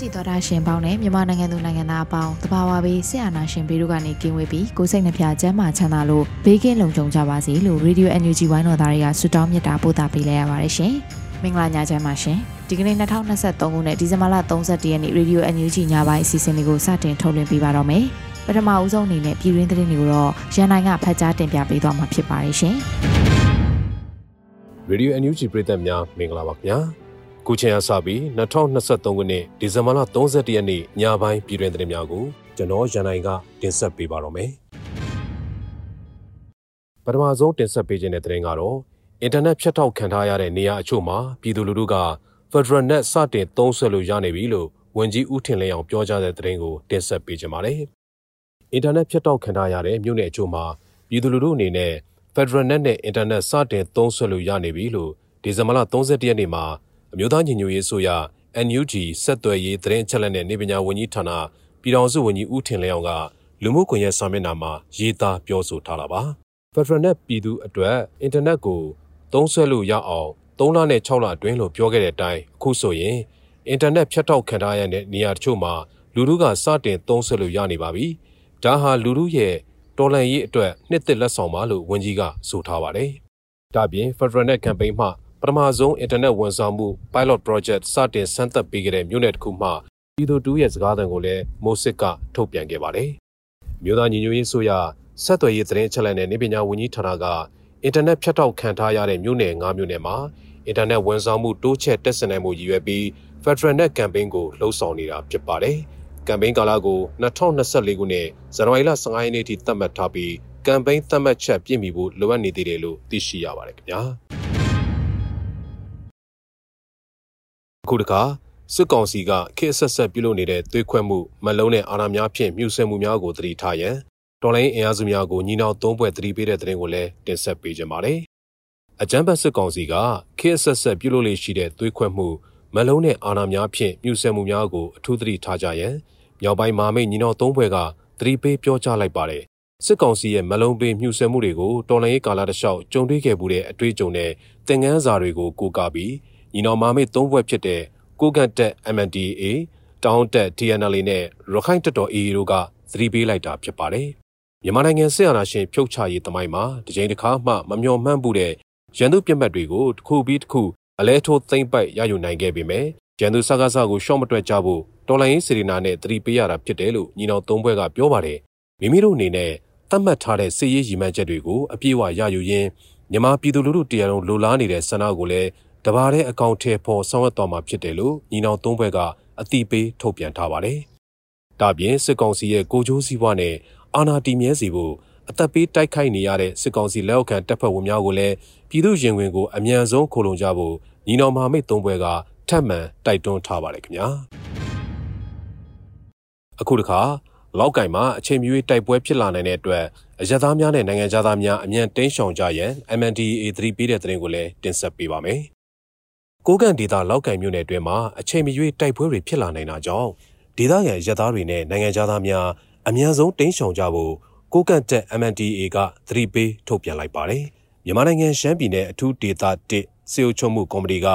ရေဒီယိုအန်ယူဂျီသောတာရှင်ပေါင်းနဲ့မြန်မာနိုင်ငံသူနိုင်ငံသားအပေါင်းတဘာဝဘေးဆရာနာရှင်ဘေးတို့ကနေကင်းဝေးပြီးကိုစိတ်နှဖျားကျန်းမာချမ်းသာလို့ဘေးကင်းလုံခြုံကြပါစေလို့ရေဒီယိုအန်ယူဂျီဝိုင်းတော်သားတွေကဆုတောင်းမေတ္တာပို့သပေးလိုက်ရပါတယ်ရှင်။မင်္ဂလာညချမ်းပါရှင်။ဒီကနေ့2023ခုနှစ်ဒီဇင်ဘာလ31ရက်နေ့ရေဒီယိုအန်ယူဂျီညပိုင်းအစီအစဉ်လေးကိုစတင်ထုတ်လွှင့်ပေးပါတော့မယ်။ပထမဦးဆုံးအနေနဲ့ပြည်တွင်းသတင်းတွေကိုတော့ရန်နိုင်ကဖတ်ကြားတင်ပြပေးသွားမှာဖြစ်ပါတယ်ရှင်။ရေဒီယိုအန်ယူဂျီပရိသတ်များမင်္ဂလာပါခင်ဗျာ။ ခုချိန်အစပြီး2023ခုနှစ်ဒီဇင်ဘာလ31ရက်နေ့ညပိုင်းပြည်တွင်သတင်းများကိုကျွန်တော်ရန်နိုင်ကတင်ဆက်ပေးပါတော့မယ်။ပထမဆုံးတင်ဆက်ပေးခြင်းတဲ့သတင်းကတော့အင်တာနက်ဖြတ်တောက်ခံထားရတဲ့နေရာအချို့မှာပြည်သူလူထုက Federal Net စတင်သုံးစွဲလို့ရနေပြီလို့ဝန်ကြီးဦးထင်လင်းအောင်ပြောကြားတဲ့သတင်းကိုတင်ဆက်ပေးခြင်းပါတယ်။အင်တာနက်ဖြတ်တောက်ခံထားရတဲ့မြို့နယ်အချို့မှာပြည်သူလူထုအနေနဲ့ Federal Net နဲ့အင်တာနက်စတင်သုံးစွဲလို့ရနေပြီလို့ဒီဇင်ဘာလ31ရက်နေ့မှာ အမျိုးသားညီညွတ်ရေးဆိုရ NUG ဆက်သွယ်ရေးသတင်းအချက်အလက်နဲ့နေပညာဝန်ကြီးဌာနပြည်ထောင်စုဝန်ကြီးဦးထင်လင်းအောင်ကလူမှုကွန်ရက်စာမျက်နှာမှာရေးသားပြောဆိုထားတာပါ။ Federal Net ပြည်သူအတွက်အင်တာနက်ကိုသုံးစွဲလို့ရအောင်3လနဲ့6လအတွင်းလို့ပြောခဲ့တဲ့အတိုင်းအခုဆိုရင်အင်တာနက်ဖြတ်တောက်ခံထားရတဲ့နေရာတချို့မှာလူထုကစတင်သုံးစွဲလို့ရနေပါပြီ။ဒါဟာလူထုရဲ့တော်လှန်ရေးအတွက်နှစ်သက်လက်ဆောင်ပါလို့ဝန်ကြီးကဆိုထားပါတယ်။ဒါပြင် Federal Net Campaign မှ ပထမဆုံးအင်တာနက်ဝန်ဆောင်မှု pilot project စတင်စမ်းသပ်ပေးခဲ့တဲ့မြို့နယ်တစ်ခုမှပြည်သူတူရဲ့စကားသံကိုလည်းမိုးစစ်ကထုတ်ပြန်ခဲ့ပါတယ်။မြို့သားညီညွတ်ရေးဆိုရဆက်သွယ်ရေးသတင်းအချက်အလက်နဲ့နေပညာဝန်ကြီးဌာနကအင်တာနက်ဖြတ်တောက်ခံထားရတဲ့မြို့နယ်၅မြို့နယ်မှာအင်တာနက်ဝန်ဆောင်မှုတိုးချဲ့တက်ဆင်နိုင်မှုရည်ရွယ်ပြီး Federal Net Campaign ကိုလှုံ့ဆော်နေတာဖြစ်ပါတယ်။ကမ်ပိန်းကာလကို2024ခုနှစ်ဇန်နဝါရီလ15ရက်နေ့ထိသတ်မှတ်ထားပြီးကမ်ပိန်းသတ်မှတ်ချက်ပြည့်မီဖို့လိုအပ်နေသေးတယ်လို့သိရှိရပါတယ်ခင်ဗျာ။ အခုတခါစစ်ကောင်စီကခေတ်ဆက်ဆက်ပြုလုပ်နေတဲ့သွေးခွဲမှုမလုံးတဲ့အာဏာများဖြင့်မြှူဆွဲမှုများကိုသတိထားရန်တော်လိုင်းအင်အားစုများကိုညီနောင်သုံးဘွဲ့သတိပေးတဲ့သတင်းကိုလည်းတင်ဆက်ပေးကြပါမယ်။အကြမ်းဖက်စစ်ကောင်စီကခေတ်ဆက်ဆက်ပြုလုပ်လေရှိတဲ့သွေးခွဲမှုမလုံးတဲ့အာဏာများဖြင့်မြှူဆွဲမှုများကိုအထူးသတိထားကြရန်မြောက်ပိုင်းမာမိတ်ညီနောင်သုံးဘွဲ့ကသတိပေးပြောကြားလိုက်ပါတယ်။စစ်ကောင်စီရဲ့မလုံးပေးမြှူဆွဲမှုတွေကိုတော်လိုင်းကာလတလျှောက်ကြုံတွေ့ခဲ့မှုတဲ့အတွေ့အကြုံနဲ့သင်ခန်းစာတွေကိုကိုးကားပြီး ညီနောင်မာမိတ်သုံးဘွဲ့ဖြစ်တဲ့ကိုကတ်တက် MNDAA တောင်းတက် TNL နဲ့ရခိုင်တပ်တော် AA တို့ကသတိပေးလိုက်တာဖြစ်ပါတယ်။မြန်မာနိုင်ငံစစ်အာဏာရှင်ဖြုတ်ချရေးတမိုင်းမှာတကြိမ်တစ်ခါမှမမျှော်မှန်းမှုတဲ့ရန်သူပြစ်မှတ်တွေကိုတစ်ခုပြီးတစ်ခုအလဲထိုးသိမ့်ပိုက်ရယူနိုင်ခဲ့ပေမဲ့ရန်သူစကားစကိုရှော့မတွက်ကြဖို့တော်လိုင်းစေရီနာနဲ့သတိပေးရတာဖြစ်တယ်လို့ညီနောင်သုံးဘွဲကပြောပါတယ်။မိမိတို့အနေနဲ့သတ်မှတ်ထားတဲ့စစ်ရေးရည်မှန်းချက်တွေကိုအပြည့်အဝရယူရင်းမြန်မာပြည်သူလူထုတရားလုံးလိုလားနေတဲ့ဆန္ဒကိုလည်း တဘာတဲ့အကောင့်ထဲပေါ်ဆောင်ရွက်သွားမှာဖြစ်တယ်လို့ညီနောင်သုံးဘက်ကအတိပေးထုတ်ပြန်ထားပါတယ်။ဒါပြင်စစ်ကောင်စီရဲ့ကိုကြိုးစည်းဝါးနဲ့အာဏာတည်မြဲစေဖို့အသက်ပေးတိုက်ခိုက်နေရတဲ့စစ်ကောင်စီလက်အောက်ခံတပ်ဖွဲ့ဝင်များကိုလည်းပြည်သူရင်ဝင်ကိုအမြန်ဆုံးခိုလုံကြဖို့ညီနောင်မဟာမိတ်သုံးဘက်ကထပ်မံတိုက်တွန်းထားပါတယ်ခင်ဗျာ။အခုတခါလောက်ကင်မှာအချိန်မီတိုက်ပွဲဖြစ်လာနိုင်တဲ့အတွက်အရသားများနဲ့နိုင်ငံသားများအမြန်တင်းရှောင်ကြရန် MNDAA သတိပေးတဲ့သတင်းကိုလည်းတင်ဆက်ပေးပါမယ်။ ကိုကန့်ဒေသလောက်ကင်မြို့နယ်အတွင်းမှာအချိန်မရွေးတိုက်ပွဲတွေဖြစ်လာနိုင်တာကြောင့်ဒေသခံရဲသားတွေနဲ့နိုင်ငံသားများအများဆုံးတင်းရှောင်ကြဖို့ကိုကန့်တက် MNDA ကသတိပေးထုတ်ပြန်လိုက်ပါတယ်။မြန်မာနိုင်ငံရှမ်းပြည်နယ်အထူးဒေသ1စေအုပ်ချုပ်မှုကော်မတီက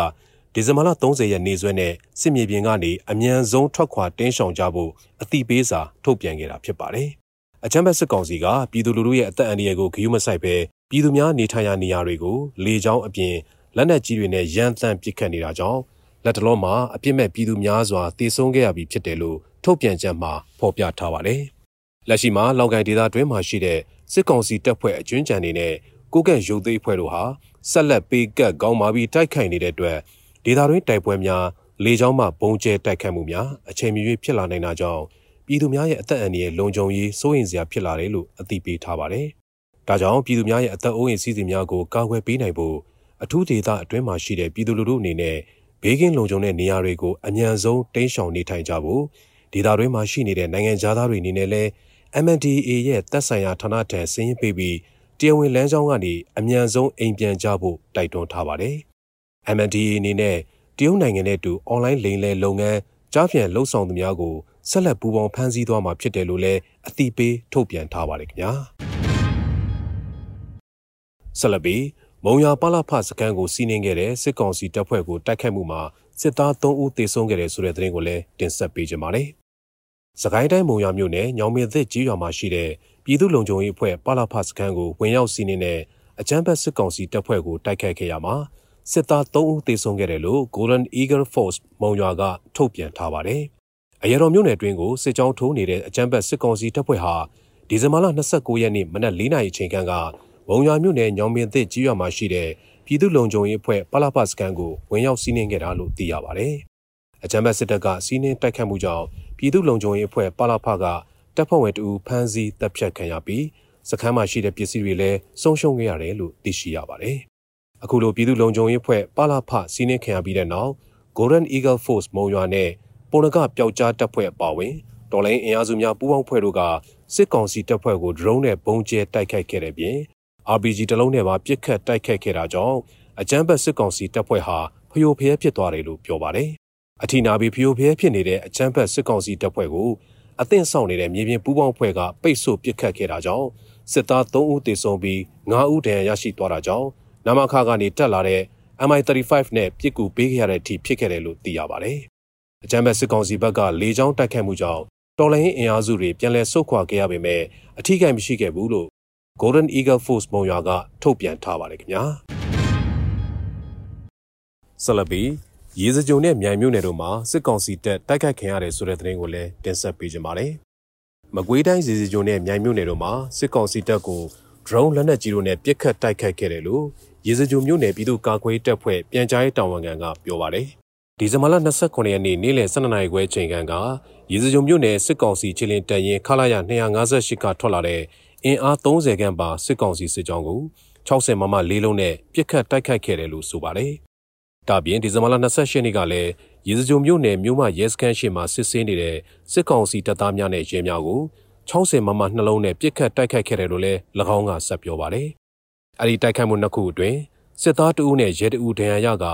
ဒီဇင်ဘာလ30ရက်နေ့စွဲနဲ့စစ်မြေပြင်ကနေအမြန်ဆုံးထွက်ခွာတင်းရှောင်ကြဖို့အသိပေးစာထုတ်ပြန်ခဲ့တာဖြစ်ပါတယ်။အချမ်းဘတ်စစ်ကောင်စီကပြည်သူလူထုရဲ့အသက်အန္တရာယ်ကိုဂရုမစိုက်ဘဲပြည်သူများနေထိုင်ရာနေရာတွေကိုလေကြောင်းအပြင် လက်နက်ကြီးတွေနဲ့ရန်တမ်းပစ်ခတ်နေတာကြောင့်လက်တလုံးမှာအပြစ်မဲ့ပြည်သူများစွာတည်ဆုံခဲ့ရပြီဖြစ်တယ်လို့ထုတ်ပြန်ချက်မှာဖော်ပြထားပါတယ်။လက်ရှိမှာလောက်ကိုင်ဒေသတွင်းမှာရှိတဲ့စစ်ကောင်စီတပ်ဖွဲ့အကျွမ်းကြံတွေနဲ့ကိုကန့်ရုပ်သိမ်းဖွဲ့တို့ဟာဆက်လက်ပေးကပ်ကောင်းမာပြီးတိုက်ခိုက်နေတဲ့အတွက်ဒေသတွင်းတိုက်ပွဲများလေကြောင်းမှဘုံကျဲတိုက်ခတ်မှုများအချိန်မရွေးဖြစ်လာနိုင်တာကြောင့်ပြည်သူများရဲ့အသက်အန္တရာယ်လုံခြုံရေးစိုးရိမ်စရာဖြစ်လာတယ်လို့အသိပေးထားပါတယ်။ဒါကြောင့်ပြည်သူများရဲ့အသက်အိုးအိမ်စီးစိမ်များကိုကာကွယ်ပေးနိုင်ဖို့ အထူးဒေသအတွင်းမှာရှိတဲ့ပြည်သူလူထုအနေနဲ့ဘေးကင်းလုံခြုံတဲ့နေရာတွေကိုအမြန်ဆုံးတင်းရှောင်နေထိုင်ကြဖို့ဒေသတွင်းမှာရှိနေတဲ့နိုင်ငံသားတွေအနေနဲ့လည်း MNDAA ရဲ့တပ်ဆိုင်ရာဌာနထံဆင်းရင်ပေးပြီးတရားဝင်လမ်းကြောင်းကနေအမြန်ဆုံးအိမ်ပြန်ကြဖို့တိုက်တွန်းထားပါတယ်။ MNDAA အနေနဲ့တရုတ်နိုင်ငံနဲ့တူအွန်လိုင်းလိမ်လည်လုပ်ငန်းကြားပြန်လှုပ်ဆောင်သူများကိုဆက်လက်ပူးပေါင်းဖမ်းဆီးသွားမှာဖြစ်တယ်လို့လည်းအသိပေးထုတ်ပြန်ထားပါတယ်ခင်ဗျာဆက်လက်ပြီး မုံရပလဖစကန်ကိုစီးနှင်းခဲ့တဲ့စစ်ကောင်စီတပ်ဖွဲ့ကိုတိုက်ခတ်မှုမှာစစ်သား3ဦးသေဆုံးခဲ့တယ်ဆိုတဲ့သတင်းကိုလည်းတင်ဆက်ပေးကြပါမယ်။စကိုင်းတိုင်းမုံရမြို့နယ်ညောင်မင်းသစ်ကြီးရွာမှာရှိတဲ့ပြည်သူ့လုံခြုံရေးအဖွဲ့ပလဖစကန်ကိုဝင်ရောက်စီးနှင်းတဲ့အကြမ်းဖက်စစ်ကောင်စီတပ်ဖွဲ့ကိုတိုက်ခတ်ခဲ့ရမှာစစ်သား3ဦးသေဆုံးခဲ့တယ်လို့ Golden Eagle Force မုံရွာကထုတ်ပြန်ထားပါတယ်။အရတော်မြို့နယ်တွင်းကိုစစ်ကြောင်းထိုးနေတဲ့အကြမ်းဖက်စစ်ကောင်စီတပ်ဖွဲ့ဟာဒီဇင်ဘာလ29ရက်နေ့မနက်၄နာရီချိန်ခန့်က မုံရွာမြို့နယ်ညောင်ပင်သစ်ကြီးရွာမှာရှိတဲ့ပြည်သူ့လုံခြုံရေးအဖွဲ့ပလပစကန်ကိုဝင်ရောက်စီးနင်းခဲ့တာလို့သိရပါတယ်။အကြမ်းဖက်စစ်တပ်ကစီးနင်းတိုက်ခတ်မှုကြောင့်ပြည်သူ့လုံခြုံရေးအဖွဲ့ပလပကတပ်ဖွဲ့ဝင်တဦးဖမ်းဆီးတပ်ဖြတ်ခံရပြီးစခန်းမှာရှိတဲ့ပစ္စည်းတွေလည်းဆုံးရှုံးခဲ့ရတယ်လို့သိရှိရပါတယ်။အခုလိုပြည်သူ့လုံခြုံရေးအဖွဲ့ပလပစီးနင်းခံရပြီးတဲ့နောက် Golden Eagle Force မုံရွာနဲ့ပုံနကပျောက်ကြားတပ်ဖွဲ့အပါအဝင်တော်လိုင်းအင်အားစုများပူးပေါင်းဖွဲ့တို့ကစစ်ကောင်စီတပ်ဖွဲ့ကို drone နဲ့ပုံကျဲတိုက်ခိုက်ခဲ့တဲ့ပြင် RPG တလုံးနဲ့ပါပစ်ခတ်တိုက်ခိုက်ခဲ့တာကြောင့်အကြမ်းဖက်စစ်ကောင်စီတပ်ဖွဲ့ဟာဖျို့ဖျဲဖြစ်သွားတယ်လို့ပြောပါတယ်။အထီနာပြီးဖျို့ဖျဲဖြစ်နေတဲ့အကြမ်းဖက်စစ်ကောင်စီတပ်ဖွဲ့ကိုအသင့်ဆောင်နေတဲ့မြေပြင်ပူးပေါင်းဖွဲ့ကပိတ်ဆို့ပစ်ခတ်ခဲ့တာကြောင့်စစ်သား3ဦးသေဆုံးပြီး9ဦးဒဏ်ရာရရှိသွားတာကြောင့်နမခကနေတက်လာတဲ့ MI35 နဲ့ပြစ်ကူပေးခဲ့ရတဲ့အထိဖြစ်ခဲ့တယ်လို့သိရပါတယ်။အကြမ်းဖက်စစ်ကောင်စီဘက်ကလေကြောင်းတိုက်ခိုက်မှုကြောင့်တော်လိုင်းအင်အားစုတွေပြန်လည်ဆုတ်ခွာခဲ့ရပေမဲ့အထီးကိမရှိခဲ့ဘူးလို့ Golden Eagle Force မုံရွာကထုတ်ပြန်ထားပါတယ်ခင်ဗျာဆလဘီရေစကြုံနဲ့မြိုင်မြို့နယ်တို့မှာစစ်ကောင်စီတပ်တိုက်ခိုက်ခံရတယ်ဆိုတဲ့သတင်းကိုလည်းတင်ဆက်ပေးကြပါမယ်။မကွေးတိုင်းရေစကြုံနဲ့မြိုင်မြို့နယ်တို့မှာစစ်ကောင်စီတပ်ကို drone လက်နက်ကြီးတို့နဲ့ပစ်ခတ်တိုက်ခိုက်ခဲ့တယ်လို့ရေစကြုံမြို့နယ်ပြည်သူ့ကာကွယ်တပ်ဖွဲ့ပြန်ကြားရေးတာဝန်ခံကပြောပါတယ်။ဒီဇင်ဘာလ29ရက်နေ့နေ့လယ်12နာရီခွဲချိန်ခန့်ကရေစကြုံမြို့နယ်စစ်ကောင်စီချီလင်တရင်ခလာရ258ကထွက်လာတဲ့ အင်အား30ခန့်ပါစစ်ကောင်စီစစ်ကြောင်းကို60မမလေးလုံးနဲ့ပြစ်ခတ်တိုက်ခိုက်ခဲ့တယ်လို့ဆိုပါတယ်။ဒါပြင်ဒီဇင်ဘာလ28ရက်နေ့ကလည်းရေစကြုံမြို့နယ်မြို့မရဲစခန်းရှိမှာစစ်ဆေးနေတဲ့စစ်ကောင်စီတပ်သားများနဲ့ရဲများကို60မမနှလုံးနဲ့ပြစ်ခတ်တိုက်ခိုက်ခဲ့တယ်လို့လည်း၎င်းကဆက်ပြောပါတယ်။အဲဒီတိုက်ခိုက်မှုနှစ်ခုအတွင်းစစ်သားတဦးနဲ့ရဲတဦးဒဏ်ရာရက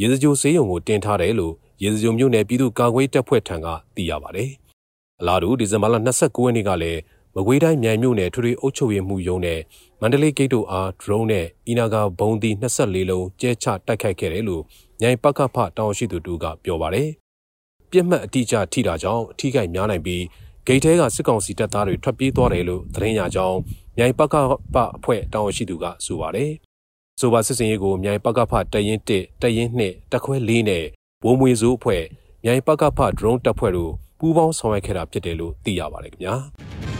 ရေစကြိုဆေးရုံကိုတင်ထားတယ်လို့ရေစကြိုမြို့နယ်ပြည်သူ့ကာကွယ်တပ်ဖွဲ့ထံကသိရပါတယ်။အလားတူဒီဇင်ဘာလ29ရက်နေ့ကလည်း မကွေးတိုင်းမြိုင်မြို့နယ်ထွေထွေအုပ်ချုပ်ရေးမှူးရုံးနဲ့မန္တလေးဂိတ်တို့အား drone နဲ့အီနာဂါဘုံဒီ24လုံးကျဲချတိုက်ခိုက်ခဲ့တယ်လို့မြိုင်ပကဖတောင်ရှိသူတို့ကပြောပါတယ်။ပြစ်မှတ်အတိအကျထိတာကြောင့်အထိခိုက်များနိုင်ပြီးဂိတ်ထဲကစစ်ကောင်စီတပ်သားတွေထွက်ပြေးသွားတယ်လို့သတင်းရကြောင်းမြိုင်ပကဖအဖွဲ့တောင်ရှိသူကဆိုပါတယ်။ဆိုပါစစ်စင်ရေးကိုမြိုင်ပကဖတရင်1တရင်2တခွဲ4နဲ့ဘိုးမွေစိုးအဖွဲ့မြိုင်ပကဖ drone တပ်ဖွဲ့တို့ပူးပေါင်းဆောင်ရွက်ခဲ့တာဖြစ်တယ်လို့သိရပါတယ်ခင်ဗျာ။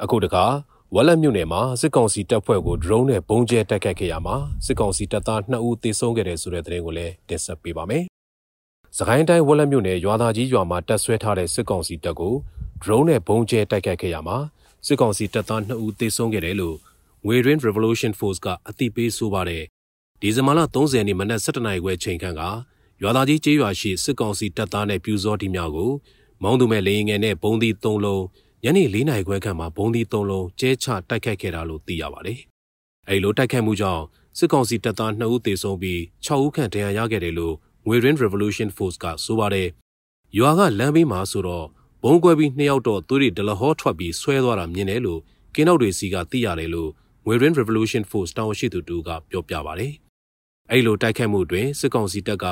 အခုတခါဝက်လက်မြို့နယ်မှာစစ်ကောင်စီတပ်ဖွဲ့ကို drone နဲ့ပုံကျဲတိုက်ခတ်ခဲ့ရမှာစစ်ကောင်စီတပ်သား2ဦးသေဆုံးခဲ့တယ်ဆိုတဲ့သတင်းကိုလည်းတင်ဆက်ပေးပါမယ်။စကိုင်းတိုင်းဝက်လက်မြို့နယ်ရွာသားကြီးရွာမှာတပ်ဆွဲထားတဲ့စစ်ကောင်စီတပ်ကို drone နဲ့ပုံကျဲတိုက်ခတ်ခဲ့ရမှာစစ်ကောင်စီတပ်သား2ဦးသေဆုံးခဲ့တယ်လို့ငွေရင်း Revolution Force ကအသိပေးဆိုပါတယ်။ဒီဇင်ဘာလ30ရက်နေ့မနက်7:00နာရီခွဲချိန်ခန့်ကရွာသားကြီးကျေးရွာရှိစစ်ကောင်စီတပ်သားနဲ့ပြူစောတိများကိုမောင်းသူမဲ့လေရင်ငယ်နဲ့ဘုံသီး3လုံး ညနေ၄နာရီခွဲခန့်မှာဘုံဒီ၃လုံးကျဲချတိုက်ခိုက်ခဲ့တာလို့သိရပါတယ်။အဲဒီလိုတိုက်ခိုက်မှုကြောင့်စစ်ကောင်စီတပ်သား2ဦးသေဆုံးပြီး6ဦးခန့်ဒဏ်ရာရခဲ့တယ်လို့ငွေရင်း Revolution Force ကဆိုပါတယ်။ရွာကလမ်းဘေးမှာဆိုတော့ဘုံကွဲပြီးနှစ်ယောက်တော့သွေးတွေဒလဟောထွက်ပြီးဆွဲသွားတာမြင်တယ်လို့ကင်းနောက်တွေစီကသိရတယ်လို့ငွေရင်း Revolution Force တောင်ရှိသူတူကပြောပြပါတယ်။အဲဒီလိုတိုက်ခိုက်မှုတွင်စစ်ကောင်စီတပ်က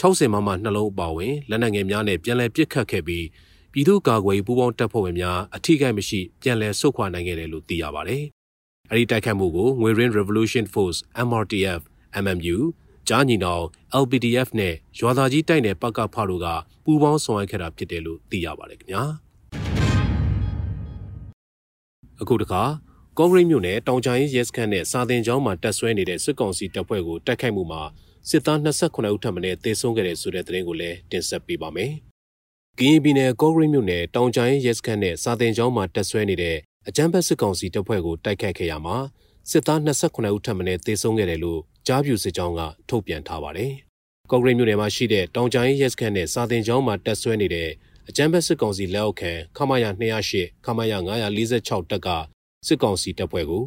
60မမနှလုံးအပါဝင်လက်နက်ငယ်များနဲ့ပြန်လည်ပစ်ခတ်ခဲ့ပြီး ပြည်သူ့ကာကွယ်ပူးပေါင်းတပ်ဖွဲ့ဝင်များအထိကိမရှိပြန်လည်ဆုတ်ခွာနိုင်ခဲ့တယ်လို့သိရပါတယ်အဲဒီတိုက်ခိုက်မှုကိုငွေရင်း Revolution Force MRTF MMU ကြားညီနောင် LPDF နဲ့ရွာသားကြီးတိုက်နယ်ပကဖတို့ကပူးပေါင်းဆောင်ရွက်ခဲ့တာဖြစ်တယ်လို့သိရပါတယ်ခင်ဗျာအခုတခါကော့ဂရိတ်မြို့နယ်တောင်ချာရင်ရဲစခန်းနဲ့စာသင်ကျောင်းမှာတက်ဆွဲနေတဲ့စစ်ကောင်စီတပ်ဖွဲ့ကိုတိုက်ခိုက်မှုမှာစစ်သား28ဦးထပ်မံတေဆုံးခဲ့တဲ့ဆိုတဲ့သတင်းကိုလည်းတင်ဆက်ပေးပါမယ်။ ကရင်ပြည်နယ်ကော့ဂရိတ်မြို့နယ်တောင်ချာရင်ရဲစခန်းနဲ့စာသင်ကျောင်းမှာတက်ဆွဲနေတဲ့အကြမ်းဖက်စစ်ကောင်စီတပ်ဖွဲ့ကိုတိုက်ခိုက်ခဲ့ရမှာစစ်သား28ဦးထပ်မံတေဆုံးခဲ့တယ်လို့ကြားပြူစစ်ကြောင်းကထုတ်ပြန်ထားပါတယ်။ကော့ဂရိတ်မြို့နယ်မှာရှိတဲ့တောင်ချာရင်ရဲစခန်းနဲ့စာသင်ကျောင်းမှာတက်ဆွဲနေတဲ့အကြမ်းဖက်စစ်ကောင်စီလက်အောက်ခံခမာယာ208ခမာယာ946တပ်ကစစ်ကောင်စီတပ်ဖွဲ့ကို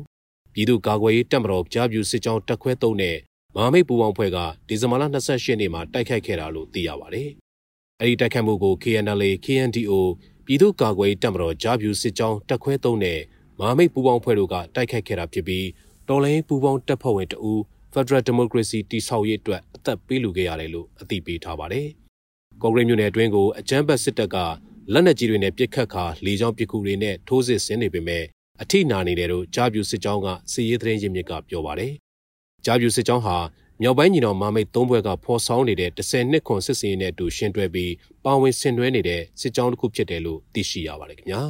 ပြည်သူ့ကာကွယ်ရေးတပ်မတော်ကြားပြူစစ်ကြောင်းတပ်ခွဲ3နဲ့မဟာမိတ်ပူးပေါင်းဖွဲ့ကဒီဇင်ဘာလ28ရက်နေ့မှာတိုက်ခိုက်ခဲ့တာလို့သိရပါတယ်။ အဲဒီတိုက်ခိုက်မှုကို KNLA, KNDO ပြည်သူ့ကာကွယ်ရေးတပ်မတော်ကြားပြူစစ်ကြောင်းတပ်ခွဲ3နဲ့မဟာမိတ်ပူးပေါင်းဖွဲ့တို့ကတိုက်ခိုက်ခဲ့တာဖြစ်ပြီးတော်လိုင်းပူးပေါင်းတပ်ဖွဲ့ဝင်တအူ Federal Democracy တိဆောက်ရေးအတွက်အသက်ပေးလူခဲ့ရတယ်လို့အသိပေးထားပါတယ်။ကော့ဂရိတ်မြို့နယ်အတွင်းကိုအကြမ်းဖက်စစ်တပ်ကလက်နက်ကြီးတွေနဲ့ပစ်ခတ်ခါလေကြောင်းပစ်ကူတွေနဲ့ထိုးစစ်ဆင်နေပေမဲ့အထိနာနေတယ်လို့ကြားပြူစစ်ကြောင်းကစီရေးသတင်းရင်းမြစ်ကပြောပါတယ်။ကြားပြူစစ်ကြောင်းဟာ မြောက်ပိုင်းညီတော်မမိတ်သုံးဘွဲကဖော်ဆောင်နေတဲ့10နှစ်ခွန်စစ်စင်နဲ့အတူရှင်တွဲပြီးပါဝင်ဆင်နွှဲနေတဲ့စစ်ကြောင်းတစ်ခုဖြစ်တယ်လို့သိရှိရပါတယ်ခင်ဗျာ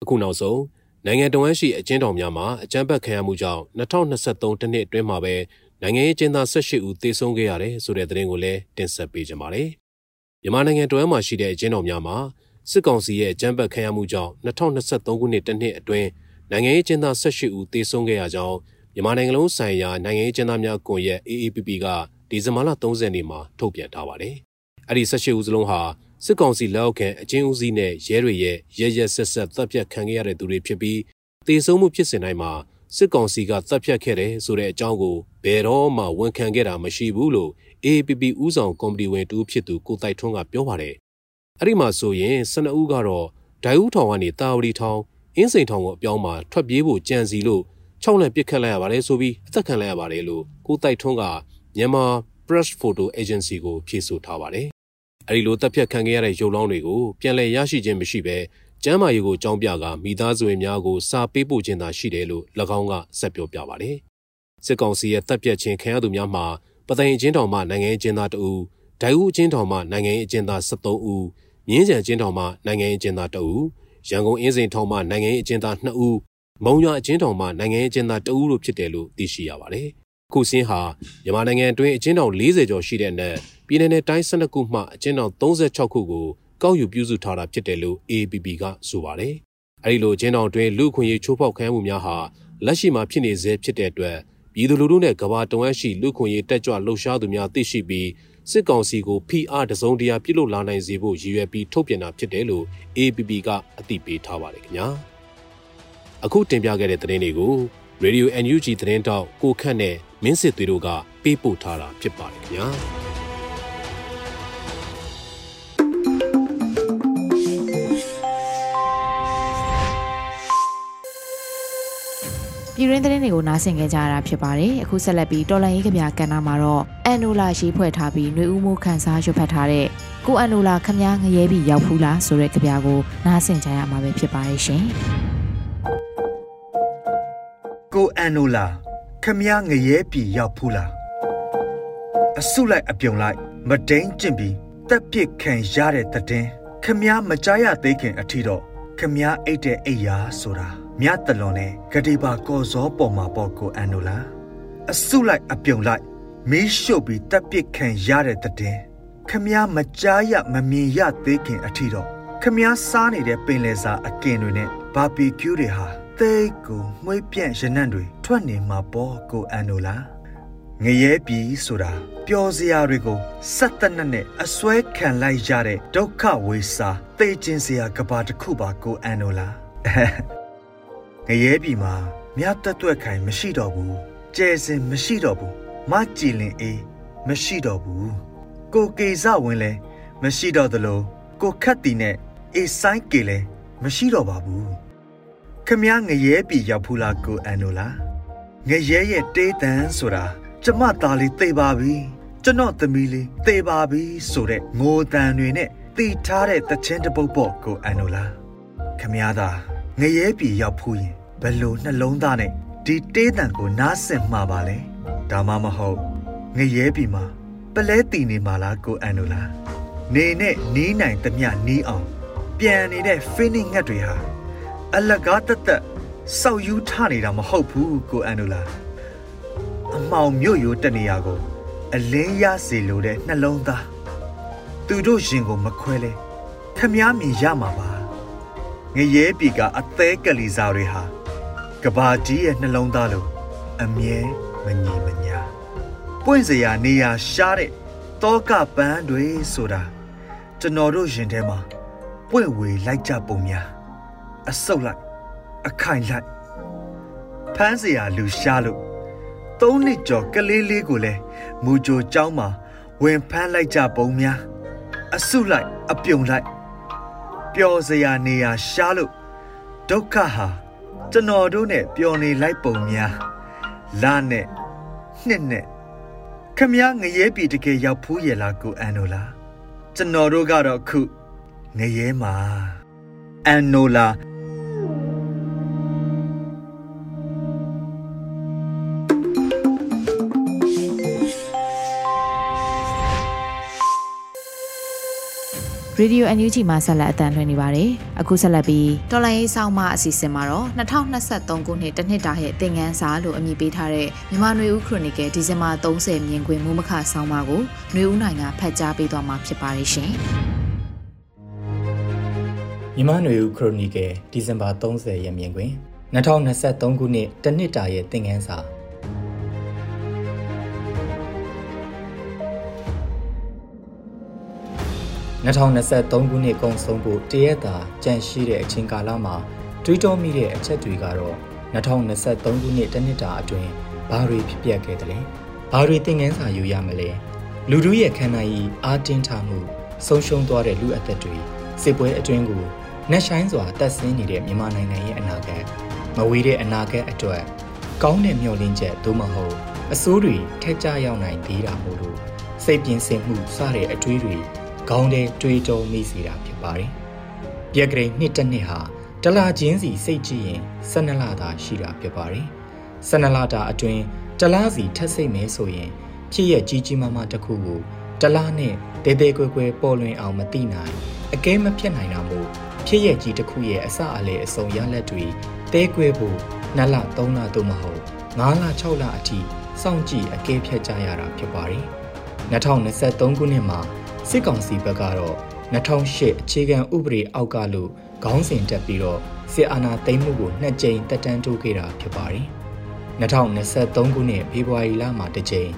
။အခုနောက်ဆုံးနိုင်ငံတော်ဝန်ရှိအကျဉ်းတော်များမှာအကြမ်းဖက်ခံရမှုကြောင့်2023တနှစ်အတွင်းမှာပဲနိုင်ငံရေးကျင်းသား18ဦးသေဆုံးခဲ့ရတယ်ဆိုတဲ့သတင်းကိုလည်းတင်ဆက်ပေးကြပါမယ်။မြန်မာနိုင်ငံတော်မှာရှိတဲ့အကျဉ်းတော်များမှာစစ်ကောင်စီရဲ့အကြမ်းဖက်ခံရမှုကြောင့်2023ခုနှစ်တနှစ်အတွင်းနိုင်ငံရေးကျင်းသား18ဦးသေဆုံးခဲ့ရကြောင်း မြန်မာနိုင်ငံလုံးဆိုင်ရာနိုင်ငံရေးကျင်းသားများကွန်ရက် AAPP ကဒီဇင်ဘာလ30ရက်နေ့မှာထုတ်ပြန်ထားပါတယ်။အဲ့ဒီ18ဦးစလုံးဟာစစ်ကောင်စီလက်အောက်ခံအချင်းဦးစီးနဲ့ရဲတွေရဲ့ရဲရဲဆက်ဆက်တပ်ဖြတ်ခံခဲ့ရတဲ့သူတွေဖြစ်ပြီးတေဆုံးမှုဖြစ်စဉ်တိုင်းမှာစစ်ကောင်စီကတပ်ဖြတ်ခဲ့တယ်ဆိုတဲ့အကြောင်းကိုဘယ်တော့မှဝန်ခံခဲ့တာမရှိဘူးလို့ AAPP ဦးဆောင်ကော်မတီဝင်တူဖြစ်သူကိုတိုက်ထွန်းကပြောပါတယ်အဲ့ဒီမှာဆိုရင်12ဦးကတော့ဒိုင်ဦးထောင်ကနေတာဝတီထောင်အင်းစိန်ထောင်ကိုအပြောင်းမှာထွက်ပြေးဖို့ကြံစီလို့ ၆လပစ်ခတ်လိုက်ရပါတယ်ဆိုပြီးအသက်ခံလိုက်ရပါတယ်လို့ကိုတိုက်ထွန်းကမြန်မာ Press Photo Agency ကိုဖြေဆိုထားပါတယ်အဲ့ဒီလိုတပ်ဖြတ်ခံခဲ့ရတဲ့ရုပ်လောင်းတွေကိုပြန်လည်ရရှိခြင်းမရှိဘဲကျမ်းမာရေးကိုကြောင်းပြကမိသားစုဝင်များကိုစာပေးပို့ခြင်းသာရှိတယ်လို့၎င်းကဆက်ပြောပြပါတယ်စစ်ကောင်စီရဲ့တပ်ပြတ်ခြင်းခံရသူများမှာပသိမ်အချင်းတော်မှနိုင်ငံရေးအကျဉ်းသား2ဦးဒိုင်ဦးအချင်းတော်မှနိုင်ငံရေးအကျဉ်းသား73ဦးမြင်းကြံအချင်းတော်မှနိုင်ငံရေးအကျဉ်းသား2ဦးရန်ကုန်အင်းစိန်ထောင်မှနိုင်ငံရေးအကျဉ်းသား2ဦး မုံရွာအချင်းတော်မှနိုင်ငံရေးအကျဉ်းသား2ဦးတို့ဖြစ်တယ်လို့သိရှိရပါတယ်ခုစင်းဟာမြန်မာနိုင်ငံအတွင်းအချင်းတော်40ကျော်ရှိတဲ့အနက်ပြည်내နဲ့တိုင်း12ခုမှအချင်းတော်36ခုကိုကောက်ယူပြုစုထားတာဖြစ်တယ်လို့ AAPP ကဆိုပါတယ်အဲဒီလိုအချင်းတော်တွင်လူခွင့်ရေးချိုးဖောက်ခံမှုများဟာလက်ရှိမှာဖြစ်နေဆဲဖြစ်တဲ့အတွက်ပြည်သူလူထုနဲ့ကဘာတဝမ်းရှိလူခွင့်ရေးတက်ကြွလှုပ်ရှားသူများသိရှိပြီးစစ်ကောင်စီကို PR တစုံတရာပြုလုပ်လာနိုင်စေဖို့ရည်ရွယ်ပြီးထုတ်ပြန်တာဖြစ်တယ်လို့ APP ကအသိပေးထားပါတယ်ခင်ဗျာ အခုတင်ပြခဲ့တဲ့သတင်းတွေကို Radio NUG သတင်းတောက်ကိုခန့်နဲ့မင်းစစ်သွေးတို့ကပေးပို့ထားတာဖြစ်ပါတယ်ခင်ဗျာပြည်ရင်းသတင်းတွေကိုနားဆင်ကြကြရတာဖြစ်ပါတယ်အခုဆက်လက်ပြီးတော်လန်ရေးကဗျာကန်နာမှာတော့အန်နိုလာရေးဖွဲ့ထားပြီးຫນွေဦးမိုးခန်းစားရွတ်ဖတ်ထားတဲ့ကိုအန်နိုလာခမားငရဲပြီးရောက်ဖူးလားဆိုတဲ့ကြပြကိုနားဆင်ကြရမှာပဲဖြစ်ပါတယ်ရှင် ကိုအန်နိုလာခမားငရဲပြီးရောက်ဖူးလားအဆုလိုက်အပြုံလိုက်မဒိန်ကျင့်ပြီးတက်ပစ်ခံရတဲ့တဲ့ခမားမကြားရသေးခင်အထီတော့ခမားအိတ်တဲ့အိယာဆိုတာမြတ်တလွန်နဲ့ဂတိပါကော်စောပေါ်မှာပေါ့ကိုအန်နိုလာအဆုလိုက်အပြုံလိုက်မီးရှို့ပြီးတက်ပစ်ခံရတဲ့တဲ့ခမားမကြားရမမြင်ရသေးခင်အထီတော့ခမားစားနေတဲ့ပင်လယ်စာအကင်တွေနဲ့ဘာဘီကျူးတွေဟာ သိတ်ကိုမှွေးပြန့်ရနံ့တွေထွက်နေမှာပေါ့ကိုအန်နိုလာငရဲပြီဆိုတာပျော်စရာတွေကိုစက်တနက်နဲ့အစွဲခံလိုက်ရတဲ့ဒုက္ခဝေစာသိချင်းစရာကဘာတစ်ခုပါကိုအန်နိုလာငရဲပြီမှာမြတ်တက်တွက်ခိုင်မရှိတော့ဘူးကျဲစင်မရှိတော့ဘူးမကြည်လင်အေးမရှိတော့ဘူးကိုကေဇဝင်လဲမရှိတော့သလိုကိုခတ်တီနဲ့အေးဆိုင်ကေလဲမရှိတော့ပါဘူးခ မည်းငရဲပြီရောက်ဖူးလားကိုအန်နိုလာငရဲရဲ့တေးတန်ဆိုတာကျမသားလေးသိပါပြီကျွန်တော်သမီးလေးသိပါပြီဆိုတဲ့ငိုတန်တွေနဲ့တီထားတဲ့တချင်းတပုတ်ပေါ့ကိုအန်နိုလာခမည်းသားငရဲပြီရောက်ဖူးရင်ဘယ်လိုနှလုံးသားနဲ့ဒီတေးတန်ကိုနားဆင်မှာပါလဲဒါမှမဟုတ်ငရဲပြီမှာပလဲတီနေမှာလားကိုအန်နိုလာနေနဲ့နီးနိုင်သမျှနီးအောင် ပြန်နေတဲ့ feeling ငတ်တွေဟာ အလကားတက်တက်စောက်ယူထနေတာမဟုတ်ဘူးကိုအန်နိုလာအမောင်မြို့ရိုးတနေရာကို အလင်းရစေလိုတဲ့နှလုံးသားသူတို့ရင်ကိုမခွဲလဲခမားမြင်ရမှာပါငရဲပြီကအသေးကလေးစားတွေဟာကဘာကြီးရဲ့နှလုံးသားလိုအမြဲမငြိမညာပွင့်စရာနေရာရှားတဲ့တောကပန်းတွေဆိုတာကျွန်တော်တို့ရင်ထဲမှာပွင့်ဝေလိုက်ကြပုံများ အဆုတ်လိုက်အခိုင်လိုက်ဖမ်းစရာလူရှားလို့သုံးနှစ်ကျော်ကလေးလေးကိုလည်းမူကြိုเจ้าမှာဝင်ဖမ်းလိုက်ကြပုံများအဆုလိုက်အပြုံလိုက်ပျော်စရာနေရာရှားလို့ဒုက္ခဟာကျွန်တော်တို့နဲ့ပျော်နေလိုက်ပုံများလာနဲ့နှစ်နဲ့ခမည်းငရဲပြီတကယ်ရောက်ဖူးရလားကိုအန်နိုလာကျွန်တော်တို့ကတော့ခုငရဲမှာအန်နိုလာ ရေဒီယို NUG မှာဆက်လက်အသံလွှင့်နေပါတယ်။အခုဆက်လက်ပြီးတော်လိုင်းရေးဆောင်မအစီအစဉ်မှာတော့2023ခုနှစ်တနှစ်တာရဲ့သင်ခန်းစာလို့အမည်ပေးထားတဲ့မြန်မာနွေဦးခရိုနီကယ်ဒီဇင်ဘာ30မြင်ကွင်းမူမခဆောင်မကိုနွေဦးနိုင်ကဖတ်ကြားပေးသွားမှာဖြစ်ပါတယ်ရှင်။မြန်မာနွေဦးခရိုနီကယ်ဒီဇင်ဘာ30ရက်မြင်ကွင်း2023ခုနှစ်တနှစ်တာရဲ့သင်ခန်းစာ 2023ခုနှစ်ကုန်ဆုံးဖို့တရက်တာကြန့်ရှိတဲ့အချိန်ကာလမှာတွေးတောမိတဲ့အချက်တွေကတော့2023ခုနှစ်တနှစ်တာအတွင်းဘာတွေဖြစ်ပျက်ခဲ့တယ်လဲဘာတွေသင်ခန်းစာယူရမလဲလူတို့ရဲ့ခန္ဓာကြီးအားတင်းထားမှုဆုံးရှုံးသွားတဲ့လူအသက်တွေစစ်ပွဲအတွင်းကိုနှက်ဆိုင်စွာတက်ဆင်းနေတဲ့မြန်မာနိုင်ငံရဲ့အနာဂတ်မဝေးတဲ့အနာဂတ်အတွက်ကောင်းတဲ့မျှော်လင့်ချက်သို့မဟုတ်အစိုးတွေထက်ကြရောက်နိုင်သေးတာမို့လို့စိတ်ပြင်းစင်မှုစတဲ့အတွေးတွေ ခေါင်းထဲတွေးတောမိစေတာဖြစ်ပါတယ်။ပြက်ကလေးနှစ်တစ်နှစ်ဟာတလချင်းစီစိတ်ကြည့်ရင်12လတာရှိတာဖြစ်ပါတယ်။12လတာအတွင်းတလားစီထက်စိတ်မဲဆိုရင်ဖြစ်ရဲ့ကြီးကြီးမားမားတစ်ခုကိုတလားနဲ့တဲတဲကွယ်ကွယ်ပေါ်လွင်အောင်မသိနိုင်အကဲမဖြစ်နိုင်တာမို့ဖြစ်ရဲ့ကြီးတစ်ခုရဲ့အစအလေအစုံရလက်တွေတဲကွယ်ဖို့2လ3လသို့မဟုတ်9လ6လအထိစောင့်ကြည့်အကဲဖြတ်ကြရတာဖြစ်ပါတယ်။2023ခုနှစ်မှာ စစ်ကောင်စီဘက်ကတော့2008အခြေခံဥပဒေအောက်ကလို့ခေါင်းစဉ်တက်ပြီးတော့စစ်အာဏာသိမ်းမှုကိုနှစ်ကြိမ်တက်တန်းတိုးခဲ့တာဖြစ်ပါတယ်။2023ခုနှစ်ဖေဖော်ဝါရီလမှာတစ်ကြိမ်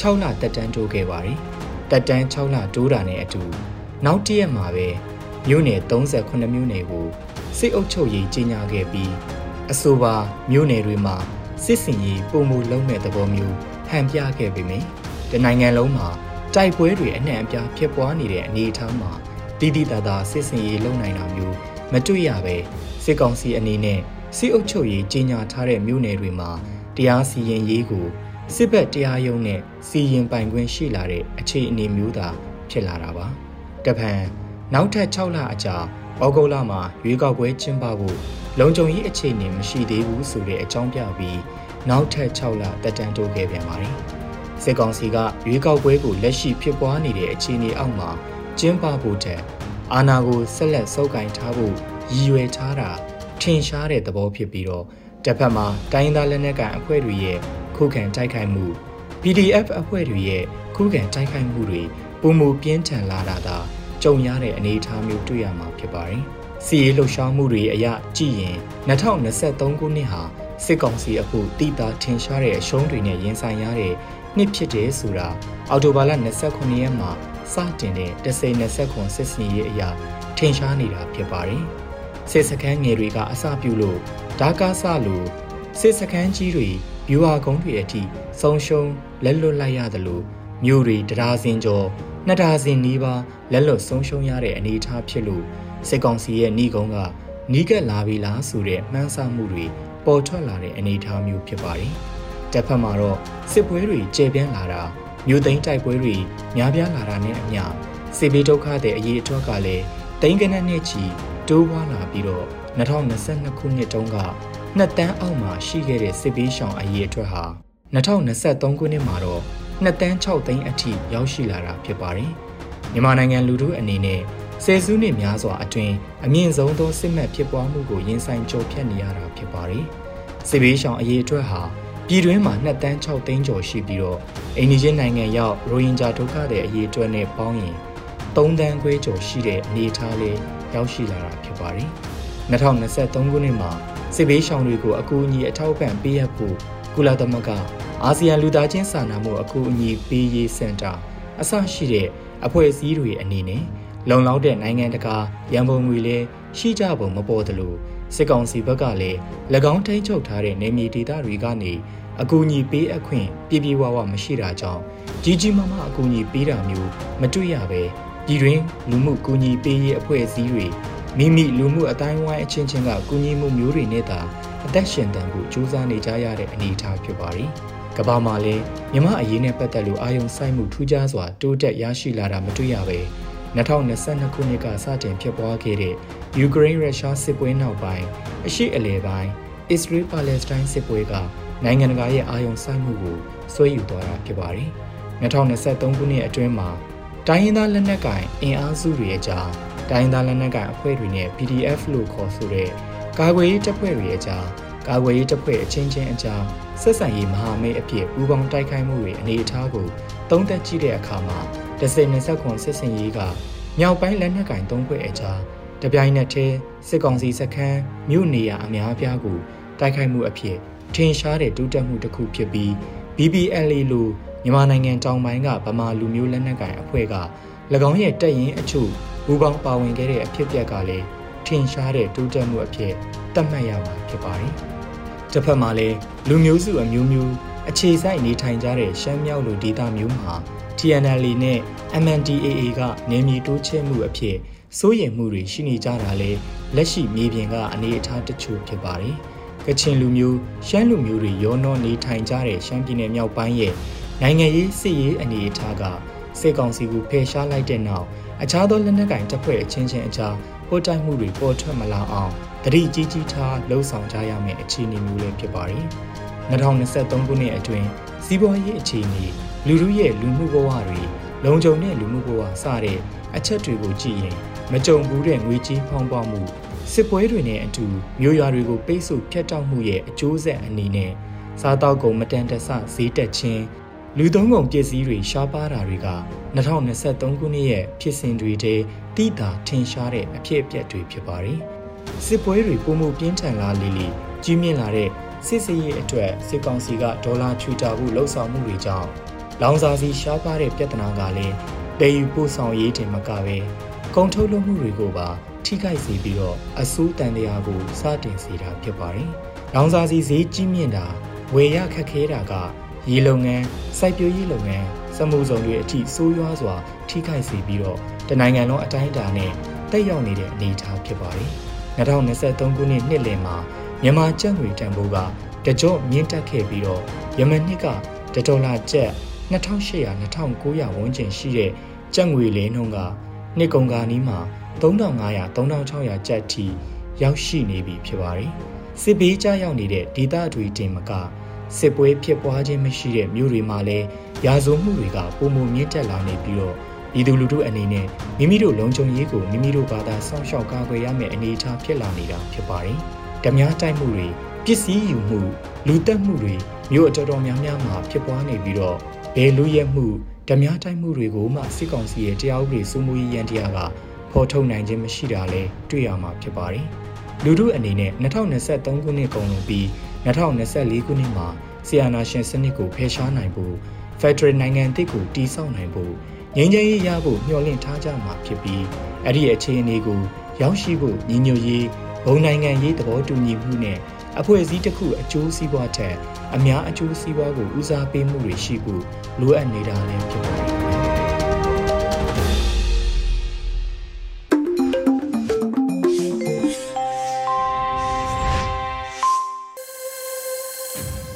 6လတက်တန်းတိုးခဲ့ပါတယ်။တက်တန်း6လတိုးတာနဲ့အတူနောက်တရက်မှာပဲမြို့နယ်38မြို့နယ်ကိုစစ်အုပ်ချုပ်ရေးကြီးညာခဲ့ပြီးအဆိုပါမြို့နယ်တွေမှာစစ်စင်ရေးပုံမှုလုံးမဲ့သဘောမျိုးဟန်ပြခဲ့ပေမယ့်ဒီနိုင်ငံလုံးမှာ တိုက်ပွဲတွေအနှံ့အပြားဖြစ်ပွားနေတဲ့အနေအထားမှာတိတိတသာစစ်စင်ရေးလုပ်နိုင်တာမျိုးမတွေ့ရပဲစစ်ကောင်စီအနေနဲ့စစ်အုပ်ချုပ်ရေးကြီးညာထားတဲ့မြို့နယ်တွေမှာတရားစီရင်ရေးကိုစစ်ဘက်တရားရုံးနဲ့စီရင်ပိုင်ခွင့်ရှိလာတဲ့အခြေအနေမျိုးသာဖြစ်လာတာပါ။တပံနောက်ထပ်6လအကြာဩဂုတ်လမှာရွေးကောက်ပွဲကျင်းပဖို့လုံခြုံရေးအခြေအနေမရှိသေးဘူးဆိုတဲ့အကြောင်းပြပြီးနောက်ထပ်6လတက်တန်းတိုးခဲ့ပြန်ပါတယ်။ စစ်ကောင်စီကရွေးကောက်ပွဲကိုလက်ရှိဖြစ်ပွားနေတဲ့အခြေအနေအောက်မှာကျင်းပဖို့တဲ့အာဏာကိုဆက်လက်စုပ်ကိုင်ထားဖို့ရည်ရွယ်ထားတာထင်ရှားတဲ့သဘောဖြစ်ပြီးတော့တစ်ဖက်မှာတိုင်းသားလက်နက်ကိုင်အဖွဲ့တွေရဲ့ခုခံတိုက်ခိုက်မှု PDF အဖွဲ့တွေရဲ့ခုခံတိုက်ခိုက်မှုတွေပုံမူပြင်းထန်လာတာသာကြုံရတဲ့အနေအထားမျိုးတွေ့ရမှာဖြစ်ပါတယ်။စီရေးလှုပ်ရှားမှုတွေအရကြည့်ရင်2023ခုနှစ်ဟာစစ်ကောင်စီအဖို့တိတာထင်ရှားတဲ့အရှုံးတွေနဲ့ရင်ဆိုင်ရတဲ့ နှစ်ဖြစ်တယ်ဆိုတာအော်တိုဘာလ29ရက်မှာစတင်တဲ့တစိ29စစ်စင်ရေးအရာထင်ရှားနေတာဖြစ်ပါတယ်။စစ်စခန်းငယ်တွေကအစပြုလို့ဒါကားစလို့စစ်စခန်းကြီးတွေဘီဝါကုန်းတွေအထိဆုံးရှုံးလက်လွတ်လိုက်ရသလိုမြို့တွေတရားစင်ကျော်နှစ်ဒါစင်နီးပါးလက်လွတ်ဆုံးရှုံးရတဲ့အနေအထားဖြစ်လို့စစ်ကောင်စီရဲ့နှီးကုန်းကနီးကပ်လာပြီလားဆိုတဲ့မှန်းဆမှုတွေပေါ်ထွက်လာတဲ့အနေအထားမျိုးဖြစ်ပါတယ်။ တစ်ဖက်မှာတော့စစ်ပွဲတွေကျေပြန့်လာတာမြို့သိမ်းတိုက်ပွဲတွေများပြားလာတာနဲ့အမျှစစ်ဘေးဒုက္ခတဲ့အရေးအတွက်ကလည်းတိန်ကနက်နဲ့ချီတိုးပွားလာပြီးတော့2022ခုနှစ်တုန်းကနှစ်တန်းအောက်မှာရှိခဲ့တဲ့စစ်ပေးရှောင်အရေးအတွက်ဟာ2023ခုနှစ်မှာတော့2တန်း6သိန်းအထိရောက်ရှိလာတာဖြစ်ပါတယ်။မြန်မာနိုင်ငံလူထုအနေနဲ့ဆယ်စုနှစ်များစွာအတွင်းအမြင့်ဆုံးသောစစ်မှတ်ဖြစ်ပွားမှုကိုရင်ဆိုင်ကြုံဖြတ်နေရတာဖြစ်ပါတယ်။စစ်ဘေးရှောင်အရေးအတွက်ဟာ ပြည်တွင်းမှာ2တန်း6သိန်းကျော်ရှိပြီးတော့အိန္ဒိယနိုင်ငံရောက်ရိုဟင်ဂျာဒုက္ခတွေအရေးအတွက်နဲ့ပေါင်းရင်3တန်းခွဲကျော်ရှိတဲ့အနေအထားလေးရောက်ရှိလာတာဖြစ်ပါတယ်။2023ခုနှစ်မှာစစ်ဘေးရှောင်တွေကိုအကူအညီအထောက်ပံ့ပေးရဖို့ကုလသမဂ္ဂအာဆီယံလူသားချင်းစာနာမှုအကူအညီပေးရေးစင်တာအစရှိတဲ့အဖွဲ့အစည်းတွေအနေနဲ့လုံလောက်တဲ့နိုင်ငံတကာရန်ပုံငွေလည်းရှိကြပုံမပေါ်သလို စစ်ကောင်စီဘက်ကလည်း၎င်းထိန်းချုပ်ထားတဲ့နေမြေဒေသတွေကနေအကူအညီပေးအခွင့်ပြပြဝဝမရှိတာကြောင့်ကြီးကြီးမားမားအကူအညီပေးတာမျိုးမတွေ့ရပဲပြည်တွင်းလူမှုကူညီပေးရေးအဖွဲ့အစည်းတွေမိမိလူမှုအတိုင်းဝိုင်းအချင်းချင်းကကူညီမှုမျိုးတွေနဲ့သာအသက်ရှင်တန်ဖို့ကြိုးစားနေကြရတဲ့အနေအထားဖြစ်ပါတယ်။ကမ္ဘာမှာလည်းမြမအရေးနဲ့ပတ်သက်လို့အာယုံစိုက်မှုထူးခြားစွာတိုးတက်ရရှိလာတာမတွေ့ရပဲ 2022ခုနှစ်ကစတင်ဖြစ်ပွားခဲ့တဲ့ယူကရိန်းရုရှားစစ်ပွဲနောက်ပိုင်းအရှိအလဲပိုင်းအစ္စရေးပါလက်စတိုင်းစစ်ပွဲကနိုင်ငံတကာရဲ့အာယုံစိုက်မှုကိုဆွဲယူသွားတာဖြစ်ပါတယ်။2023ခုနှစ်အတွင်းမှာတိုင်းရင်းသားလက်နက်ကိုင်အင်အားစုတွေအကြားတိုင်းရင်းသားလက်နက်ကိုင်အဖွဲ့တွေနဲ့ PDF လို့ခေါ်ဆိုတဲ့ကာကွယ်ရေးတပ်ဖွဲ့တွေအကြားကာကွယ်ရေးတပ်ဖွဲ့အချင်းချင်းအကြားဆက်ဆံရေးမဟာမိတ်အဖြစ်ပူးပေါင်းတိုက်ခိုက်မှုတွေအနေအထားကို သုံးသပ်ကြည့်တဲ့အခါမှာဒဇင်20ခွန်စစ်စင်ရေးကမြောက်ပိုင်းလက်နက်ကင်သုံးဖွဲ့အကြားတပြိုင်နက်တည်းစစ်ကောင်စီစခန်းမြို့နေရာအများအပြားကိုတိုက်ခိုက်မှုအဖြစ်ထင်ရှားတဲ့တိုးတက်မှုတစ်ခုဖြစ်ပြီး BBLA လိုမြန်မာနိုင်ငံတောင်ပိုင်းကဗမာလူမျိုးလက်နက်ကင်အဖွဲ့က၎င်းရဲ့တပ်ရင်းအချို့ဘူပေါင်းပါဝင်ခဲ့တဲ့အဖြစ်အပျက်ကလည်းထင်ရှားတဲ့တိုးတက်မှုအဖြစ်သတ်မှတ်ရမှာဖြစ်ပါတယ်။တစ်ဖက်မှာလည်းလူမျိုးစုအမျိုးမျိုး အခြေစိုက်နေထိုင်ကြတဲ့ရှမ်းမြောက်လူဒေသမျိုးမှာ TNL နဲ့ MNDAA ကနေမြေတိုးချဲ့မှုအဖြစ်စိုးရိမ်မှုတွေရှိနေကြတာလေလက်ရှိမြေပြင်ကအနေအထားတချို့ဖြစ်ပါတယ်။ကချင်လူမျိုးရှမ်းလူမျိုးတွေရောနှောနေထိုင်ကြတဲ့ရှမ်းပြည်နယ်မြောက်ပိုင်းရဲ့နိုင်ငံရေးစစ်ရေးအနေအထားကစစ်ကောင်စီကိုဖယ်ရှားလိုက်တဲ့နောက်အခြားသောလက်နက်ကင်တပ်ဖွဲ့အချင်းချင်းအကြားပို့တိုက်မှုတွေပေါ်ထွက်မလာအောင်တတိကြီးကြီးထားလှုံ့ဆော်ကြရမယ့်အခြေအနေမျိုးလည်းဖြစ်ပါတယ်။ 2023ခုနှစ်အတွင်းစီးပွားရေးအခြေအနေလူမှုရဲ့လူမှုဘဝတွေလုံခြုံတဲ့လူမှုဘဝစတဲ့အချက်တွေကိုကြည့်ရင်မကြုံဘူးတဲ့ငွေကြေးဖောင်းပွားမှုစစ်ပွဲတွေနဲ့အတူမြို့ရွာတွေကိုပိတ်ဆို့ဖျက်တောက်မှုရဲ့အကျိုးဆက်အနေနဲ့စားတောက်ကုန်မတန်တဆဈေးတက်ခြင်းလူသုံးကုန်ပစ္စည်းတွေရှားပါးတာတွေက2023ခုနှစ်ရဲ့ဖြစ်စဉ်တွေတည်းတိတာထင်ရှားတဲ့အဖြစ်အပျက်တွေဖြစ်ပါတယ်။စစ်ပွဲတွေပုံမှုပြင်းထန်လာလေလေကြီးမြင့်လာတဲ့ စစ်စရေးအတွက်စစ်ကောင်စီကဒေါ်လာချွေတာမှုလှုပ်ဆောင်မှုတွေကြောင့်လောင်စာစီရှားပါးတဲ့ပြဿနာကလည်းတည်ယူပို့ဆောင်ရေးတင်မကပဲကုန်ထုတ်လုပ်မှုတွေကိုပါထိခိုက်စေပြီးတော့အဆိုးတန်တရားကိုစတင်စေတာဖြစ်ပါတယ်။လောင်စာစီဈေးကြီးမြင့်တာဝယ်ရခက်ခဲတာကရေလုပ်ငန်းစိုက်ပျိုးရေးလုပ်ငန်းစမှုစုံတွေအထိဆိုးရွားစွာ ထိခိုက်စေပြီးတော့တနိုင်ငံလုံးအတိုင်းအတာနဲ့တက်ရောက်နေတဲ့အနေအထားဖြစ်ပါတယ်။2023ခုနှစ်နှစ်လယ်မှာ မြန်မာကျပ်ငွေတန်ဖိုးကတကြော့မြင့်တက်ခဲ့ပြီးတော့ယမန်နှစ်ကဒေါ်လာကျပ်2800-2900ဝန်းကျင်ရှိတဲ့ကျပ်ငွေလဲနှုန်းကနှစ်ကုန်ကာနီးမှာ3500-3600ကျပ်ထိရောက်ရှိနေပြီဖြစ်ပါတယ်။စစ်ဘေးကြရောက်နေတဲ့ဒေသတွေတင်မကစစ်ပွဲဖြစ်ပွားခြင်းမရှိတဲ့မြို့တွေမှာလည်းရာဇဝမှုတွေကပုံမမြင့်တက်လာနေပြီးတော့ပြည်သူလူထုအနေနဲ့မိမိတို့လုံခြုံရေးကိုမိမိတို့ဘာသာစောင့်ရှောက်ကာကွယ်ရမယ့်အနေအထားဖြစ်လာနေတာဖြစ်ပါတယ်။ ဓမြတိုက်မှုတွေပစ္စည်းယူမှု လူတက်မှုတွေမြို့အတော်တော်များများမှာဖြစ်ပွားနေပြီးတော့ဘယ်လူရဲမှုဓမြတိုက်မှုတွေကိုမှစစ်ကောင်စီရဲ့တရားဥပဒေစိုးမိုးရေးရန်တရားကဖော်ထုတ်နိုင်ခြင်းမရှိတာလဲတွေ့ရမှာဖြစ်ပါတယ်။လူထုအနေနဲ့2023ခုနှစ်ကုန်လို့ပြီး2024ခုနှစ်မှာဆီယနာရှင်စနစ်ကိုဖယ်ရှားနိုင်ဖို့ဖက်ဒရယ်နိုင်ငံတစ်ကိုတည်ဆောက်နိုင်ဖို့ငြိမ်းချမ်းရေးရဖို့မျှော်လင့်ထားကြမှာဖြစ်ပြီးအဲ့ဒီအခြေအနေကိုရောက်ရှိဖို့ညီညွတ်ရေး ဘုံနိုင်ငံရေးသဘောတူညီမှုနဲ့အဖွဲ့အစည်းတစ်ခုအကျိုးစီးပွားထက်အများအကျိုးစီးပွားကိုဦးစားပေးမှုတွေရှိဖို့လိုအပ်နေတာလည်းဖြစ်ပါတယ်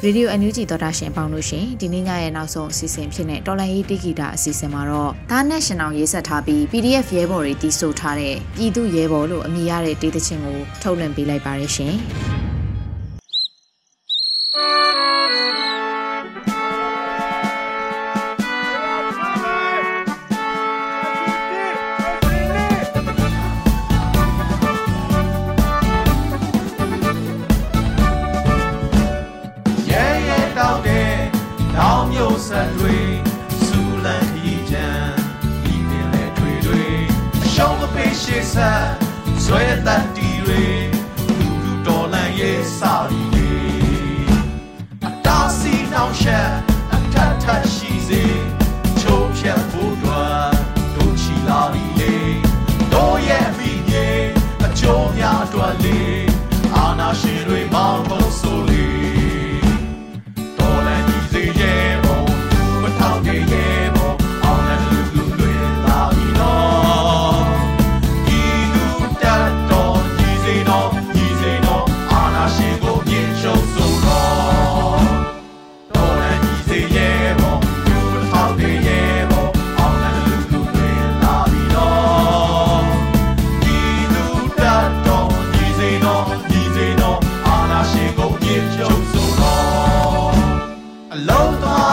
ရေဒီယိုအန်ယူဂျီသောတာရှင်ပေါင်းလို့ရှင်ဒီနေ့ညရဲ့နောက်ဆုံးအစီအစဉ်ဖြစ်တဲ့တော်လန်ရေးတိဂီတာအစီအစဉ်မှာတော့ဒါနဲ့ရှင်အောင်ရေးဆက်ထားပြီး PDF ရဲဘော်တွေတီးဆိုထားတဲ့ပြည်သူရဲဘော်လို့အမည်ရတဲ့တေးသချင်းကိုထုတ်လွှင့်ပေးလိုက်ပါရရှင်။ ရှေ့ဆက်ဆွဲတတ်တီတွေ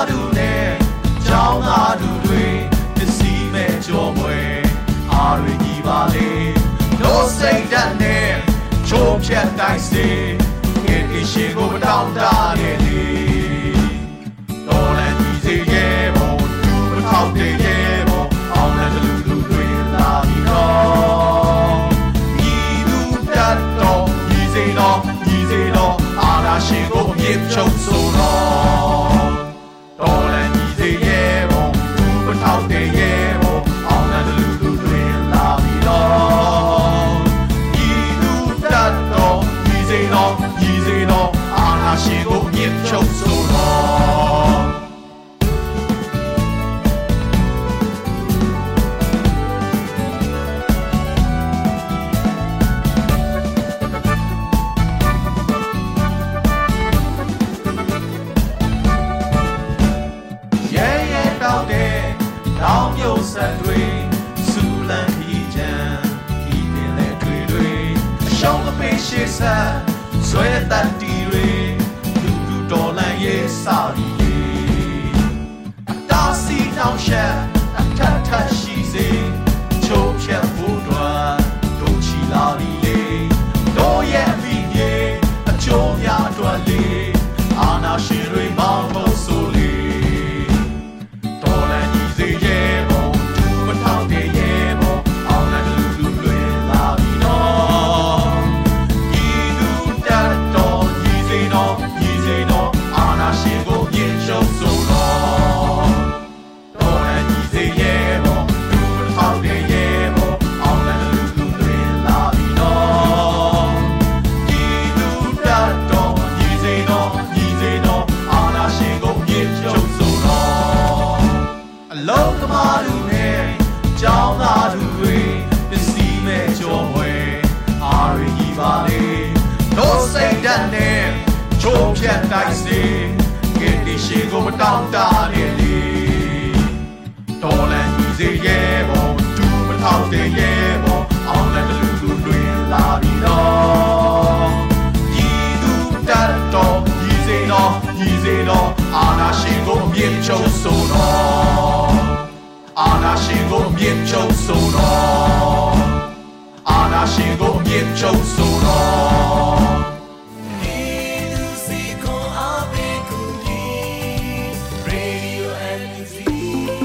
သားသူနဲ့ကျောင်းသားသူတွေပစ္စည်းမဲ့ကြောမွေအားရကြီးပါလေတို့စိတ်ဓာတ်နဲ့ချိုးဖြတ်တိုင်းစေကဲဒီရှိကိုမတောင်းတ စီ ချိုးဖြတ်တိုင်းစေကဲဒီရှိကိုမတောင်းတနေလေတော်လည်းညီစေရဲ့ဘုံသူမထောက်တဲ့ရဲ့ဘုံအောင်လည်းလူလူတွေလာပြီးတော့ညီသူတတ်တော်ညီစေတော့ညီစေတော့အာနာရှင်ကိုအမြင့်ချုပ်ဆိုတော့အာနာရှင်ကိုအမြင့်ချုပ်ဆိုတော့အာနာရှင်ကိုအမြင့်ချုပ်ဆိုတော့